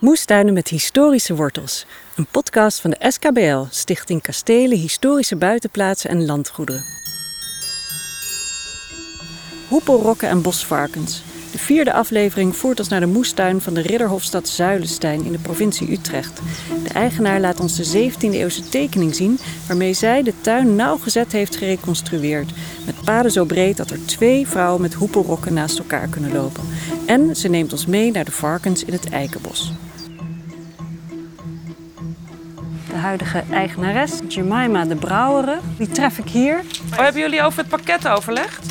Moestuinen met historische wortels. Een podcast van de SKBL, Stichting Kastelen, Historische Buitenplaatsen en Landgoederen. Hoepelrokken en bosvarkens. De vierde aflevering voert ons naar de moestuin van de Ridderhofstad Zuilenstein in de provincie Utrecht. De eigenaar laat ons de 17e eeuwse tekening zien waarmee zij de tuin nauwgezet heeft gereconstrueerd. Met paden zo breed dat er twee vrouwen met hoepelrokken naast elkaar kunnen lopen. En ze neemt ons mee naar de varkens in het eikenbos. De huidige eigenares, Jemima de Brouweren, die tref ik hier. Oh, hebben jullie over het pakket overlegd?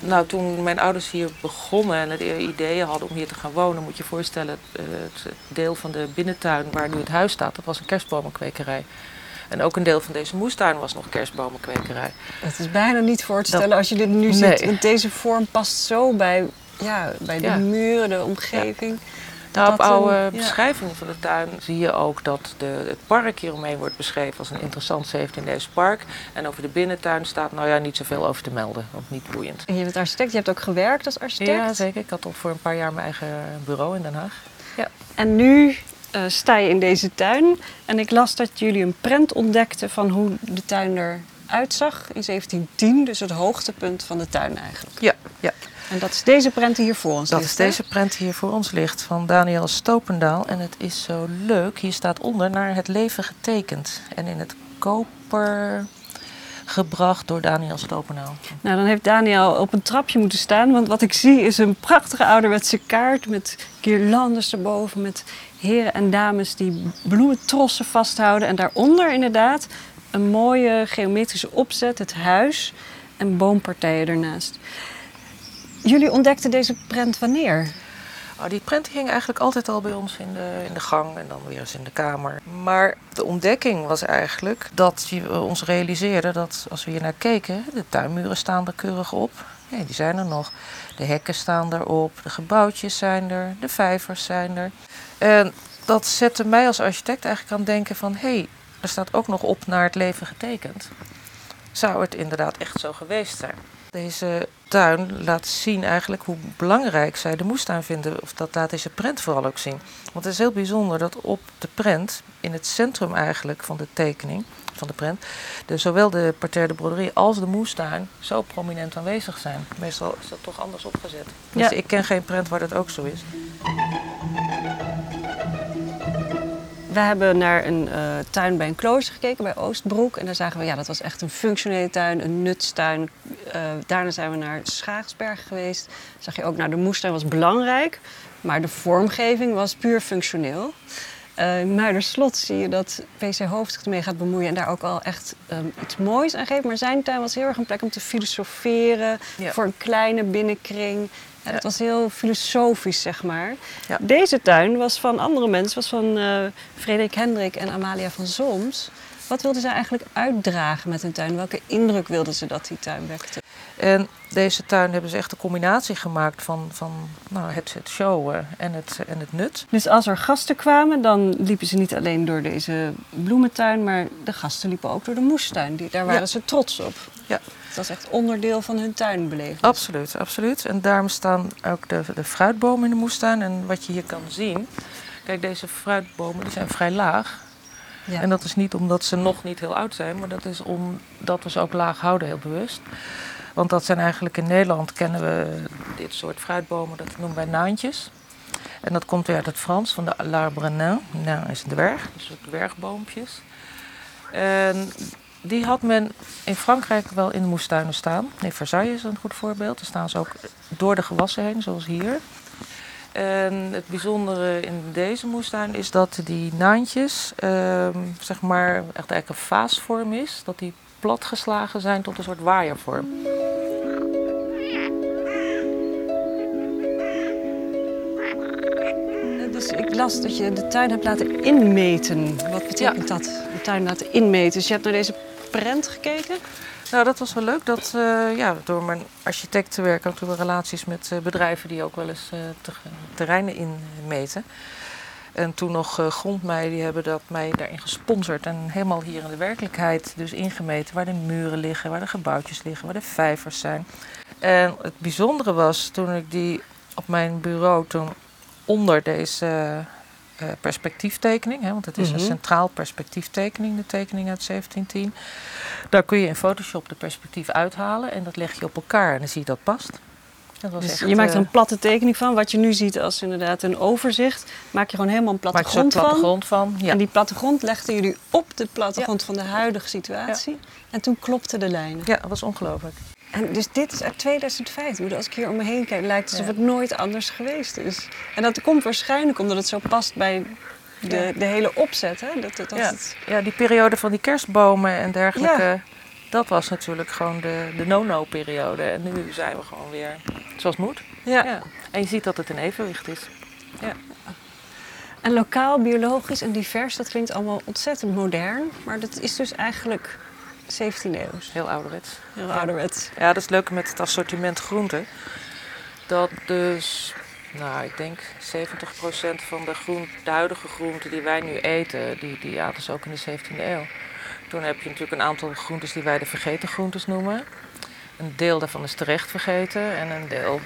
Nou, toen mijn ouders hier begonnen en het idee hadden om hier te gaan wonen, moet je je voorstellen, eh, het deel van de binnentuin waar nu het huis staat, dat was een kerstbomenkwekerij. En ook een deel van deze moestuin was nog kerstbomenkwekerij. Het is bijna niet voor te stellen als je dit nu ziet. Want deze vorm past zo bij, ja, bij de muren, de omgeving. Nou, op oude beschrijvingen van de tuin zie je ook dat de, het park hieromheen wordt beschreven als een interessant 17e park. En over de binnentuin staat nou ja niet zoveel over te melden, want niet boeiend. En je bent architect, je hebt ook gewerkt als architect? Ja, zeker. Ik had al voor een paar jaar mijn eigen bureau in Den Haag. Ja. En nu uh, sta je in deze tuin en ik las dat jullie een prent ontdekten van hoe de tuin eruit zag in 1710, dus het hoogtepunt van de tuin eigenlijk. Ja, ja. En dat is deze prent die hier voor ons dat ligt? Dat is deze prent die hier voor ons ligt van Daniel Stopendaal. En het is zo leuk, hier staat onder naar het leven getekend. En in het koper gebracht door Daniel Stopendaal. Nou, dan heeft Daniel op een trapje moeten staan. Want wat ik zie is een prachtige ouderwetse kaart met guirlandes erboven. Met heren en dames die bloementrossen vasthouden. En daaronder inderdaad een mooie geometrische opzet, het huis en boompartijen ernaast. Jullie ontdekten deze prent wanneer? Oh, die prent ging eigenlijk altijd al bij ons in de, in de gang en dan weer eens in de kamer. Maar de ontdekking was eigenlijk dat we ons realiseerden dat als we hier naar keken, de tuinmuren staan er keurig op. Nee, die zijn er nog. De hekken staan erop, de gebouwtjes zijn er, de vijvers zijn er. En dat zette mij als architect eigenlijk aan het denken van... hé, hey, er staat ook nog op naar het leven getekend. Zou het inderdaad echt zo geweest zijn? Deze tuin laat zien eigenlijk hoe belangrijk zij de moestuin vinden. Of dat laat deze prent vooral ook zien. Want het is heel bijzonder dat op de prent, in het centrum eigenlijk van de tekening, van de prent, de, zowel de parterre de broderie als de moestuin zo prominent aanwezig zijn. Meestal is dat toch anders opgezet. Dus ik ken geen prent waar dat ook zo is. We hebben naar een uh, tuin bij een klooster gekeken, bij Oostbroek. En daar zagen we, ja, dat was echt een functionele tuin, een nutstuin. Uh, daarna zijn we naar Schaaksberg geweest. Zag je ook, nou, de moestuin was belangrijk, maar de vormgeving was puur functioneel. Uh, maar slot zie je dat PC Hoofd zich ermee gaat bemoeien en daar ook al echt um, iets moois aan geeft. Maar zijn tuin was heel erg een plek om te filosoferen, ja. voor een kleine binnenkring. Ja, het was heel filosofisch, zeg maar. Ja. Deze tuin was van andere mensen, was van uh, Frederik Hendrik en Amalia van Zoms. Wat wilden ze eigenlijk uitdragen met hun tuin? Welke indruk wilden ze dat die tuin wekte? En deze tuin hebben ze echt een combinatie gemaakt van, van nou, het, het showen en het, en het nut. Dus als er gasten kwamen, dan liepen ze niet alleen door deze bloementuin, maar de gasten liepen ook door de moestuin. Die, daar waren ja. ze trots op. Ja. Dat was echt onderdeel van hun tuinbeleving. Absoluut, absoluut. En daarom staan ook de, de fruitbomen in de moestuin. En wat je hier kan zien, kijk, deze fruitbomen die zijn vrij laag. Ja. En dat is niet omdat ze nog niet heel oud zijn, maar dat is omdat we ze ook laag houden, heel bewust. Want dat zijn eigenlijk in Nederland kennen we dit soort fruitbomen, dat noemen wij naantjes. En dat komt weer uit het Frans, van de l'arbre nain. Nou is een dwerg, dus dwergboompjes. En die had men in Frankrijk wel in de moestuinen staan. In Versailles is een goed voorbeeld. Daar staan ze ook door de gewassen heen, zoals hier. En het bijzondere in deze moestuin is dat die naantjes, ehm, zeg maar, echt eigenlijk een vaasvorm is. Dat die platgeslagen zijn tot een soort waaiervorm. Dus ik las dat je de tuin hebt laten inmeten. Wat betekent dat? De tuin laten inmeten. Dus je hebt naar deze prent gekeken? Nou, dat was wel leuk. Dat, uh, ja, door mijn architectenwerk ook door relaties met uh, bedrijven die ook wel eens uh, te, terreinen inmeten. En toen nog Grondmei, die hebben dat mij daarin gesponsord. En helemaal hier in de werkelijkheid dus ingemeten waar de muren liggen, waar de gebouwtjes liggen, waar de vijvers zijn. En het bijzondere was toen ik die op mijn bureau toen onder deze uh, perspectieftekening, hè, want het is een Mhm. centraal perspectieftekening, de tekening uit 1710. Daar kun je in Photoshop de perspectief uithalen en dat leg je op elkaar en dan zie je dat past. Dat was Dus echt, je maakt er eh, een platte tekening van. Wat je nu ziet als inderdaad een overzicht. Maak je gewoon helemaal een plattegrond zo'n van. plattegrond van. Ja. En die plattegrond legden jullie op de plattegrond van de huidige situatie. En toen klopten de lijnen. ja, dat was ongelooflijk. En dus dit is uit 2005. Ik bedoel, Als ik hier om me heen kijk, lijkt het alsof Ja. het nooit anders geweest is. En dat komt waarschijnlijk omdat het zo past bij de, Ja. de hele opzet. Hè? Dat, dat, dat Ja. het- Ja, die periode van die kerstbomen en dergelijke, dat was natuurlijk gewoon de, de no-no-periode. En nu zijn we gewoon weer zoals het moet. ja. Ja. En je ziet dat het in evenwicht is. En lokaal, biologisch en divers, dat klinkt allemaal ontzettend modern. Maar dat is dus eigenlijk 17e eeuw. Heel ouderwets. Heel ouderwets. Ja, dat is leuk met het assortiment groenten. Dat dus, nou, ik denk 70% van de, groen, de huidige groenten die wij nu eten, die, die aten ze ook in de 17e eeuw. Toen heb je natuurlijk een aantal groentes die wij de vergeten groentes noemen. Een deel daarvan is terecht vergeten en een deel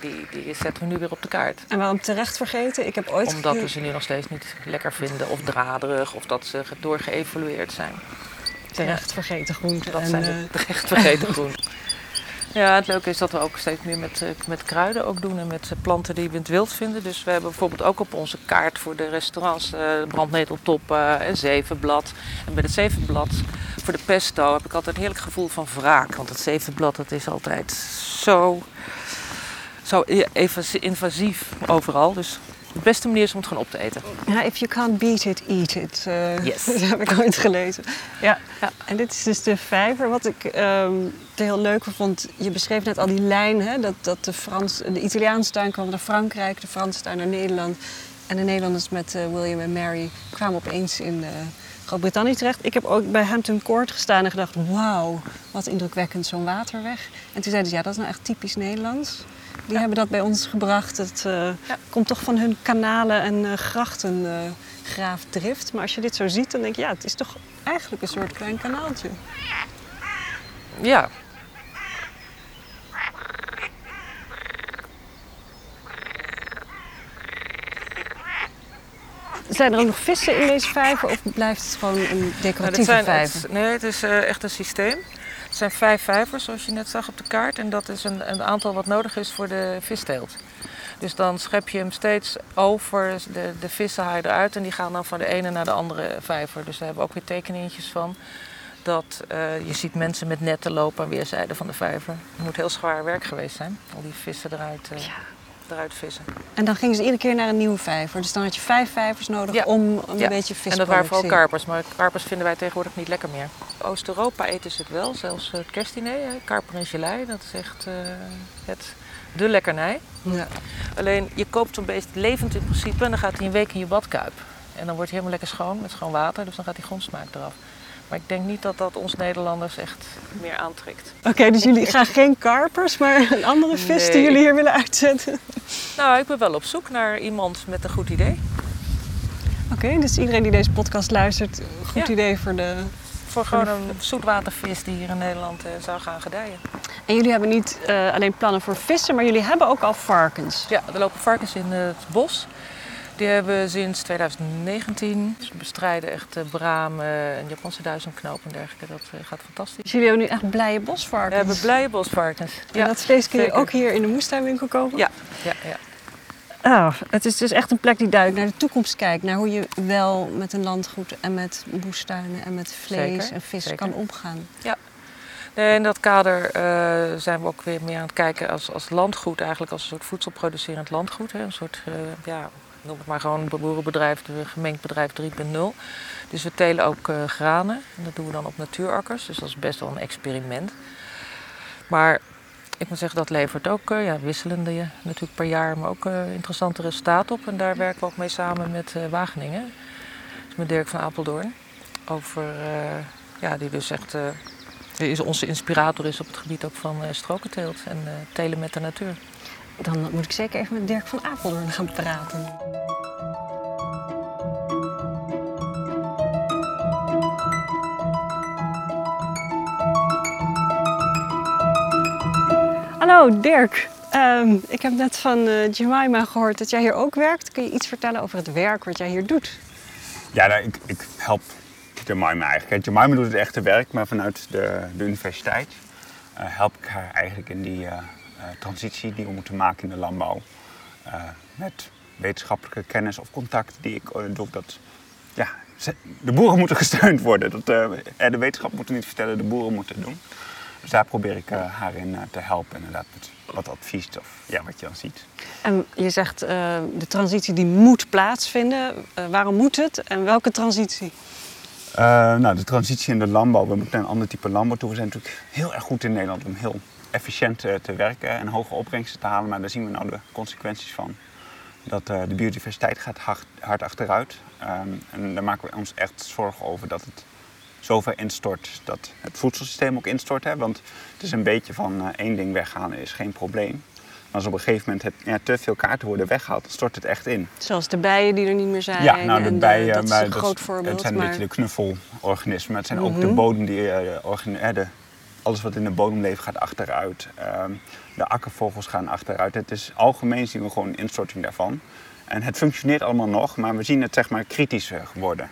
die, die zetten we nu weer op de kaart. En waarom terecht vergeten? Ik heb ooit... Omdat we ze nu nog steeds niet lekker vinden of draderig of dat ze doorgeëvolueerd zijn. Terecht vergeten groenten. Dat en, zijn eh, de terecht vergeten groenten. Ja, het leuke is dat we ook steeds meer met, eh, met kruiden ook doen en met eh, planten die we in het wild vinden. Dus we hebben bijvoorbeeld ook op onze kaart voor de restaurants eh brandneteltoppen en zevenblad. En bij het zevenblad voor de pesto heb ik altijd een heerlijk gevoel van wraak. Want het zevenblad dat is altijd zo, zo invasief overal. Dus de beste manier is om het gewoon op te eten. Ja, if you can't beat it, eat it. Eh, Yes. dat heb ik ooit gelezen. Ja. Ja. En dit is dus de vijver. Wat ik ehm er heel leuk vond, je beschreef net al die lijn, hè, dat, dat de, Frans, de Italiaanse tuin kwam naar Frankrijk, de Franse tuin naar Nederland. En de Nederlanders met eh, William en Mary kwamen opeens in eh, Groot-Brittannië terecht. Ik heb ook bij Hampton Court gestaan en gedacht, wauw, wat indrukwekkend zo'n waterweg. En toen zeiden ze, ja, dat is nou echt typisch Nederlands. Die hebben dat bij ons gebracht. Het eh, komt toch van hun kanalen en eh, grachten eh, graafdrift. Maar als je dit zo ziet, dan denk je, ja, het is toch eigenlijk een soort klein kanaaltje. Ja, Zijn er ook nog vissen in deze vijver of blijft het gewoon een Nou, decoratieve zijn, vijver? het, nee, het is echt een systeem. Het zijn vijf vijvers, zoals je net zag op de kaart. En dat is een, een aantal wat nodig is voor de visteelt. Dus dan schep je hem steeds over, de, de vissen haal je eruit en die gaan dan van de ene naar de andere vijver. Dus daar hebben we ook weer tekeningetjes van. Dat eh, je ziet mensen met netten lopen aan weerszijden van de vijver. Het moet heel zwaar werk geweest zijn, al die vissen eruit, eh, eruit vissen. En dan gingen ze iedere keer naar een nieuwe vijver. Dus dan had je vijf vijvers nodig Ja. om een Ja. beetje vis En dat waren vooral karpers, maar karpers vinden wij tegenwoordig niet lekker meer. Oost-Europa eten ze het wel, zelfs het kerstdiner, karper en gelei. Dat is echt eh, het, de lekkernij. Ja. Alleen je koopt zo'n beest levend in principe en dan gaat hij een week in je badkuip. En dan wordt hij helemaal lekker schoon met schoon water, dus dan gaat die grondsmaak eraf. Maar ik denk niet dat dat ons Nederlanders echt meer aantrekt. Oké, dus jullie gaan geen karpers, maar een andere vis die jullie hier willen uitzetten. Nou, ik ben wel op zoek naar iemand met een goed idee. Oké, dus iedereen die deze podcast luistert, goed Ja. idee voor de... Voor gewoon een zoetwatervis die hier in Nederland eh, zou gaan gedijen. En jullie hebben niet eh, alleen plannen voor vissen, maar jullie hebben ook al varkens. Ja, er lopen varkens in het bos. Die hebben we sinds 2019. Ze bestrijden echt eh, bramen en Japanse duizendknoop en dergelijke. Dat gaat fantastisch. Dus jullie hebben nu echt blije We bosvarkens. hebben blije bosvarkens. En dat vlees kun je zeker. ook hier in de moestuinwinkel kopen? Ja, ja, ja. Oh, het is dus echt een plek die duidelijk naar de toekomst kijkt. Naar hoe je wel met een landgoed en met moestuinen en met vlees Zeker, en vis zeker. kan omgaan. Nee, in dat kader eh, zijn we ook weer meer aan het kijken als, als landgoed, eigenlijk als een soort voedselproducerend landgoed. Hè. Een soort, eh, ja, noem het maar gewoon een boerenbedrijf, een gemengd bedrijf 3.0. Dus we telen ook eh, granen. En dat doen we dan op natuurakkers. Dus dat is best wel een experiment. Maar ik moet zeggen, dat levert ook eh, ja, wisselende eh, natuurlijk per jaar, maar ook eh, interessante resultaten op. En daar werken we ook mee samen met eh, Wageningen. Dus met Dirk van Apeldoorn. Over, ja, die dus echt is onze inspirator is op het gebied ook van strokenteelt en telen met de natuur. Dan moet ik zeker even met Dirk van Apeldoorn gaan praten. Hallo Dirk. Ehm, ik heb net van uh, Jemima gehoord dat jij hier ook werkt. Kun je iets vertellen over het werk wat jij hier doet? Ja, nou, ik, ik, help Jemima eigenlijk. Jemima doet het echte werk, maar vanuit de, de universiteit uh, help ik haar eigenlijk in die uh, transitie die we moeten maken in de landbouw. met wetenschappelijke kennis of contact die ik doe. Dat, ja, de boeren moeten gesteund worden. Dat, de wetenschap moet het niet vertellen, de boeren moeten het doen. Dus daar probeer ik haar in te helpen, inderdaad, met wat advies of ja, wat je dan ziet. En je zegt uh, de transitie die moet plaatsvinden. Waarom moet het en welke transitie? Uh, nou, de transitie in de landbouw. We moeten naar een ander type landbouw toe. We zijn natuurlijk heel erg goed in Nederland om heel efficiënt te werken en hoge opbrengsten te halen. Maar daar zien we nou de consequenties van. Dat de biodiversiteit gaat hard, hard achteruit. Um, en daar maken we ons echt zorgen over dat het zover instort dat het voedselsysteem ook instort. Hè? Want het is een beetje van uh, één ding weghalen is geen probleem. Maar als op een gegeven moment het, ja, te veel kaarten worden weggehaald, dan stort het echt in. Zoals de bijen die er niet meer zijn. Ja, nou de bijen, dat is een groot voorbeeld. Het zijn maar... een beetje de knuffelorganismen. Het zijn ook de bodem die, uh, de, alles wat in de bodem leeft gaat achteruit. Uh, de akkervogels gaan achteruit. Het is algemeen zien we gewoon een instorting daarvan. En het functioneert allemaal nog, maar we zien het zeg maar kritischer worden.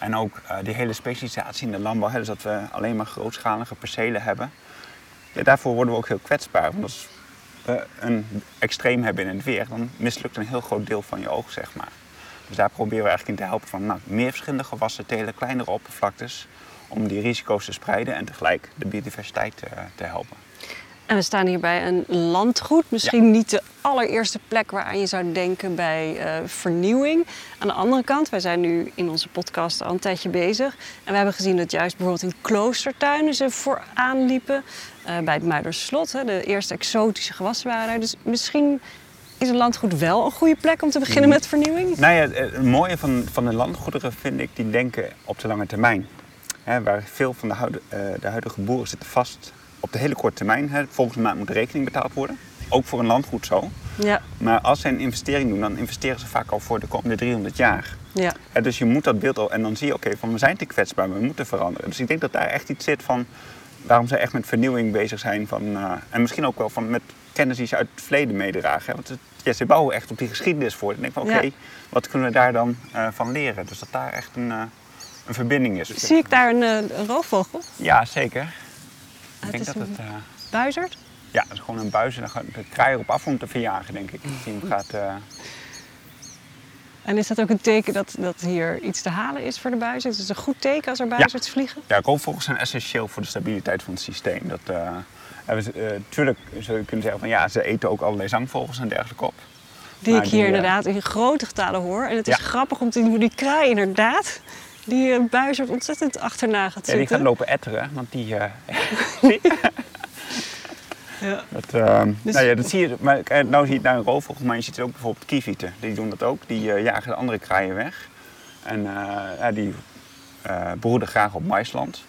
En ook uh, die hele specialisatie in de landbouw, hè, dus dat we alleen maar grootschalige percelen hebben. Daarvoor worden we ook heel kwetsbaar. Want als we een extreem hebben in het weer, dan mislukt een heel groot deel van je oog, zeg maar. Dus daar proberen we eigenlijk in te helpen van nou, meer verschillende gewassen telen, kleinere oppervlaktes, om die risico's te spreiden en tegelijk de biodiversiteit te, te helpen. En we staan hier bij een landgoed. Misschien niet de allereerste plek waaraan je zou denken bij uh, vernieuwing. Aan de andere kant, wij zijn nu in onze podcast al een tijdje bezig. En we hebben gezien dat juist bijvoorbeeld in kloostertuinen ze vooraan liepen. Uh, bij het Muiderslot, hè, de eerste exotische gewassen waren. Dus misschien is een landgoed wel een goede plek om te beginnen met vernieuwing? Nou ja, het mooie van, van de landgoederen vind ik, die denken op de lange termijn. He, waar veel van de, de huidige boeren zitten vast op de hele korte termijn. Hè, volgens mij moet de rekening betaald worden. Ook voor een landgoed zo. Ja. Maar als ze een investering doen, dan investeren ze vaak al voor de komende 300 jaar. Ja. dus je moet dat beeld al... En dan zie je, oké, van we zijn te kwetsbaar, we moeten veranderen. Dus ik denk dat daar echt iets zit van... waarom ze echt met vernieuwing bezig zijn. Van, uh, en misschien ook wel van, met kennis die ze uit het verleden meedragen. Hè. Want het, ja, ze bouwen echt op die geschiedenis voor. Ik denk van, oké, ja. wat kunnen we daar dan uh, van leren? Dus dat daar echt een, uh, een verbinding is. Zie ik daar een, een roofvogel? Ja, zeker. Ik denk dat een het, uh, buizerd? Ja, het is gewoon een buis en dan gaat de kraai erop af om te verjagen, denk ik. Die hem gaat, uh... En is dat ook een teken dat, dat hier iets te halen is voor de buizerd? Is het een goed teken als er buizerds ja. vliegen? Ja, roofvogels zijn essentieel voor de stabiliteit van het systeem. Dat, uh, tuurlijk zou je kunnen zeggen van ja, ze eten ook allerlei zangvogels en dergelijke op. Die maar ik hier die, inderdaad in grote getalen hoor. En het is Ja. grappig om te zien hoe die kraai inderdaad die uh, buizerd ontzettend achterna gaat Ja, zitten. die gaat lopen etteren, want die... eh, je? Ja. Dat, ehm, Dus- nou ja, dat zie je. Maar eh, nou zie je het naar een roofvogel, maar je ziet het ook bijvoorbeeld kievieten. Die doen dat ook. Die eh, jagen de andere kraaien weg. En eh, ja, die eh broeden graag op maisland.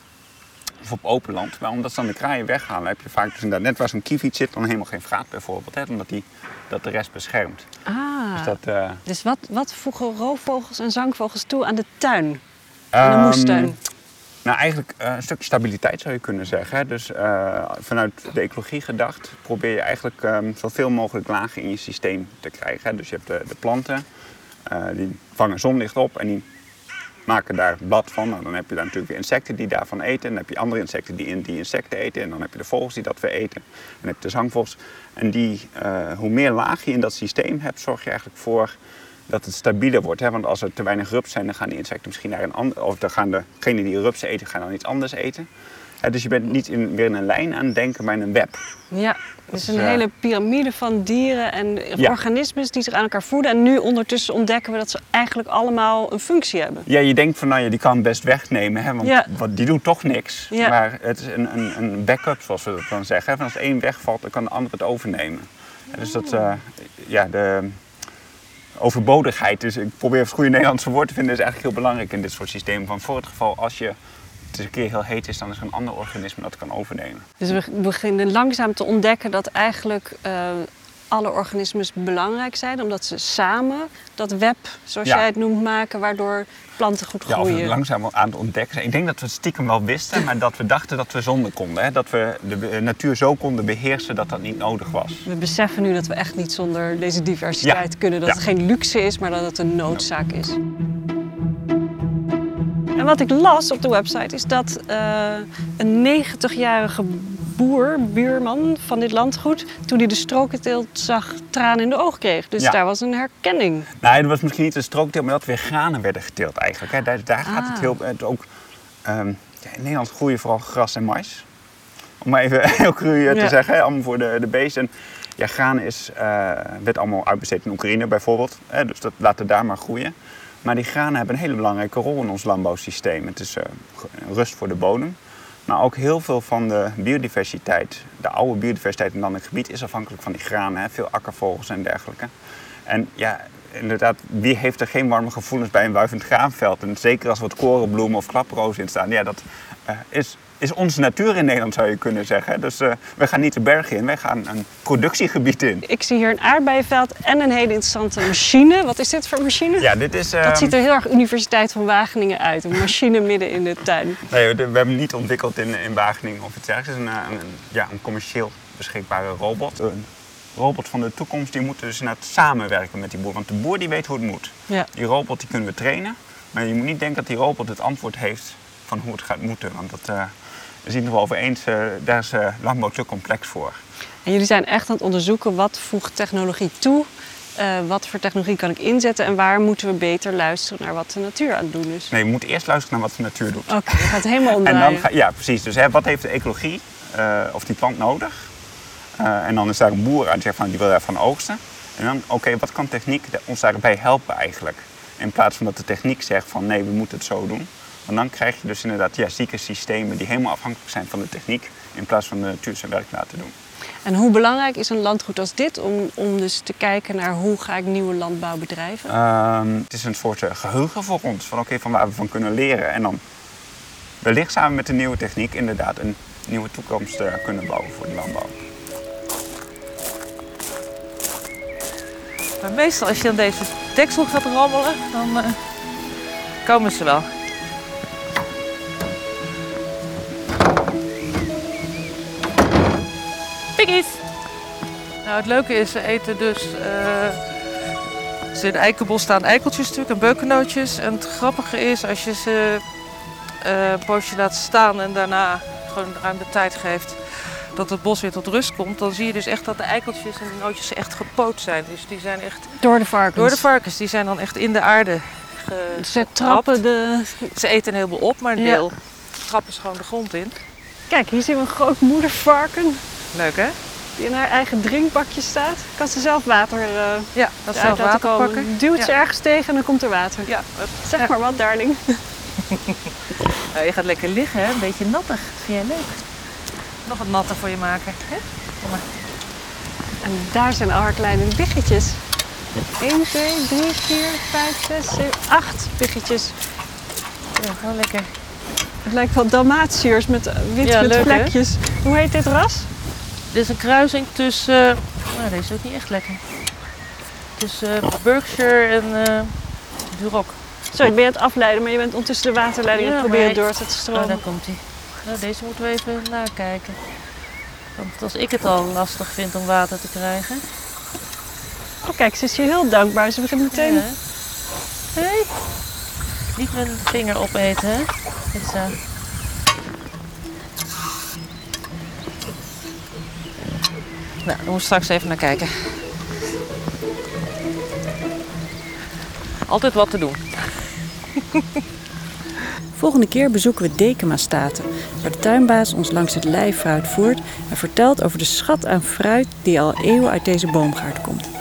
Of op open land. Maar omdat ze dan de kraaien weghalen, heb je vaak dus inderdaad net waar zo'n kieviet zit, dan helemaal geen vraat bijvoorbeeld. Hè, omdat die dat de rest beschermt. Ah, Dus dat, eh, dus wat, wat voegen roofvogels en zangvogels toe aan de tuin? Moestuin? Ehm, Nou, eigenlijk eh, een stukje stabiliteit zou je kunnen zeggen. Dus eh, vanuit de ecologie gedacht probeer je eigenlijk ehm, zoveel mogelijk lagen in je systeem te krijgen. Dus je hebt de, de planten, eh, die vangen zonlicht op en die maken daar blad van. Nou, dan heb je daar natuurlijk weer insecten die daarvan eten. En dan heb je andere insecten die, in die insecten eten. En dan heb je de vogels die dat weer eten. En dan heb je de zangvogels. En die, hoe meer laag je in dat systeem hebt, zorg je eigenlijk voor dat het stabieler wordt. Hè? Want als er te weinig rups zijn, dan gaan die insecten misschien naar een ander... Of dan gaan degenen die rupsen eten, gaan dan iets anders eten. Dus je bent niet in, meer in een lijn aan het denken, maar in een web. Ja, dus is, een eh, hele piramide van dieren en Ja. organismes die zich aan elkaar voeden. En nu ondertussen ontdekken we dat ze eigenlijk allemaal een functie hebben. Ja, je denkt van, nou ja, die kan best wegnemen, hè, want Ja. wat, die doet toch niks. Maar het is een, een, een backup, zoals we dat dan zeggen. hè. Van als één wegvalt, dan kan de ander het overnemen. En Dus dat, eh, ja, de overbodigheid, dus ik probeer het goede Nederlandse woord te vinden, is eigenlijk heel belangrijk in dit soort systemen. Van voor het geval, als je het een keer heel heet is, dan is er een ander organisme dat kan overnemen. Dus we beginnen langzaam te ontdekken dat eigenlijk eh, alle organismes belangrijk zijn, omdat ze samen dat web, zoals Ja. jij het noemt, maken, waardoor planten goed Ja, of we groeien. het langzaam aan het ontdekken zijn. Ik denk dat we het stiekem wel wisten, maar dat we dachten dat we zonder konden. Hè? Dat we de be- natuur zo konden beheersen dat dat niet nodig was. We beseffen nu dat we echt niet zonder deze diversiteit kunnen. Dat Ja. het geen luxe is, maar dat het een noodzaak is. En wat ik las op de website is dat eh, een 90-jarige boer, buurman van dit landgoed, toen hij de strokenteelt zag, tranen in de ogen kreeg. Dus Ja. daar was een herkenning. Nou, dat was misschien niet een strookteelt, maar dat weer granen werden geteeld eigenlijk. Hè. Daar, daar gaat het Ah. heel... Het ook, ehm, ja, in Nederland groeien vooral gras en mais. Om maar even heel cru eh, te Ja. zeggen, hè, allemaal voor de, de beesten. En ja, granen is, eh, werd allemaal uitbesteed in Oekraïne bijvoorbeeld. Hè, dus dat laten daar maar groeien. Maar die granen hebben een hele belangrijke rol in ons landbouwsysteem. Het is eh, rust voor de bodem. Maar ook heel veel van de biodiversiteit, de oude biodiversiteit in het gebied, is afhankelijk van die granen. Hè? Veel akkervogels en dergelijke. En ja, inderdaad, wie heeft er geen warme gevoelens bij een wuivend graanveld? En zeker als wat korenbloemen of klaprozen in staan. Ja, dat eh, is, is onze natuur in Nederland, zou je kunnen zeggen. Dus eh, we gaan niet de bergen in, wij gaan een productiegebied in. Ik zie hier een aardbeienveld en een hele interessante machine. Wat is dit voor machine? Ja, dit is... Dat ehm, ziet er heel erg Universiteit van Wageningen uit. Een machine midden in de tuin. Nee, we, we hebben niet ontwikkeld in, in Wageningen of iets dergelijks. Het is een, eh, een, ja, een commercieel beschikbare robot. Een robot van de toekomst die moet dus inderdaad samenwerken met die boer. Want de boer die weet hoe het moet. Ja. Die robot die kunnen we trainen. Maar je moet niet denken dat die robot het antwoord heeft van hoe het gaat moeten. Want dat eh is in ieder geval over eens, eh, daar is eh, landbouw te complex voor. En jullie zijn echt aan het onderzoeken wat voegt technologie toe. Wat voor technologie kan ik inzetten en waar moeten we beter luisteren naar wat de natuur aan het doen is. Nee, je moet eerst luisteren naar wat de natuur doet. Oké, je gaat helemaal En omdraaien. dan ga, ja, precies. Dus hè, wat heeft de ecologie of die plant nodig? En dan is daar een boer aan die zegt van die wil daarvan oogsten. En dan, oké, wat kan techniek ons daarbij helpen eigenlijk? In plaats van dat de techniek zegt van nee, we moeten het zo doen. Want dan krijg je dus inderdaad ja, zieke systemen die helemaal afhankelijk zijn van de techniek. In plaats van de natuur zijn werk laten doen. En hoe belangrijk is een landgoed als dit om, om dus te kijken naar hoe ga ik nieuwe landbouw bedrijven? Ehm, het is een soort eh, geheugen voor ons. Van oké, van waar we van kunnen leren. En dan wellicht samen met de nieuwe techniek inderdaad een nieuwe toekomst eh, kunnen bouwen voor de landbouw. Maar meestal als je aan deze deksel gaat rammelen, dan eh, komen ze wel. Nou, het leuke is, ze eten dus... eh ze in de eikenbos staan eikeltjes natuurlijk en beukennootjes. En het grappige is, als je ze eh, een poosje laat staan en daarna gewoon ruim de tijd geeft dat het bos weer tot rust komt, dan zie je dus echt dat de eikeltjes en de nootjes echt gepoot zijn. Dus die zijn echt Door de varkens. door de varkens, die zijn dan echt in de aarde ge- Ze trappen de... Ze eten een heleboel op, maar een Ja. deel trappen ze gewoon de grond in. Kijk, hier zien we een groot moedervarken Leuk hè? Die in haar eigen drinkbakje staat. Kan ze zelf water eh Ja, dat zelf laten water komen. pakken. Duwt Ja. ze ergens tegen en dan komt er water. Ja, Zeg maar wat, darling. Nou, je gaat lekker liggen, hè? een beetje nattig. Vind jij leuk? Nog wat natter voor je maken. Hè? Kom maar. En daar zijn al haar kleine biggetjes. 1, 2, 3, 4, 5, 6, 7, 8 biggetjes. Ja, gewoon lekker. Het lijkt wel Dalmatiërs met eh, wit Ja, met leuk, hè? vlekjes. Hoe heet dit ras? Dit is een kruising tussen. nou, deze is ook niet echt lekker. Tussen eh, Berkshire en eh Duroc. Sorry, ik ben je aan het afleiden, maar je bent ondertussen de waterleiding Ja, proberen door te Oh, stromen. daar komt hij. Nou, deze moeten we even nakijken. Want als ik het al lastig vind om water te krijgen. Oh, kijk, ze is hier heel dankbaar. Ze begint meteen. Ja. Hey. Niet mijn vinger opeten, hè? Kijk eens aan. Nou, daar straks even naar kijken. Altijd wat te doen. Volgende keer bezoeken we Dekema-staten, waar de tuinbaas ons langs het lijf fruit voert en vertelt over de schat aan fruit die al eeuwen uit deze boomgaard komt.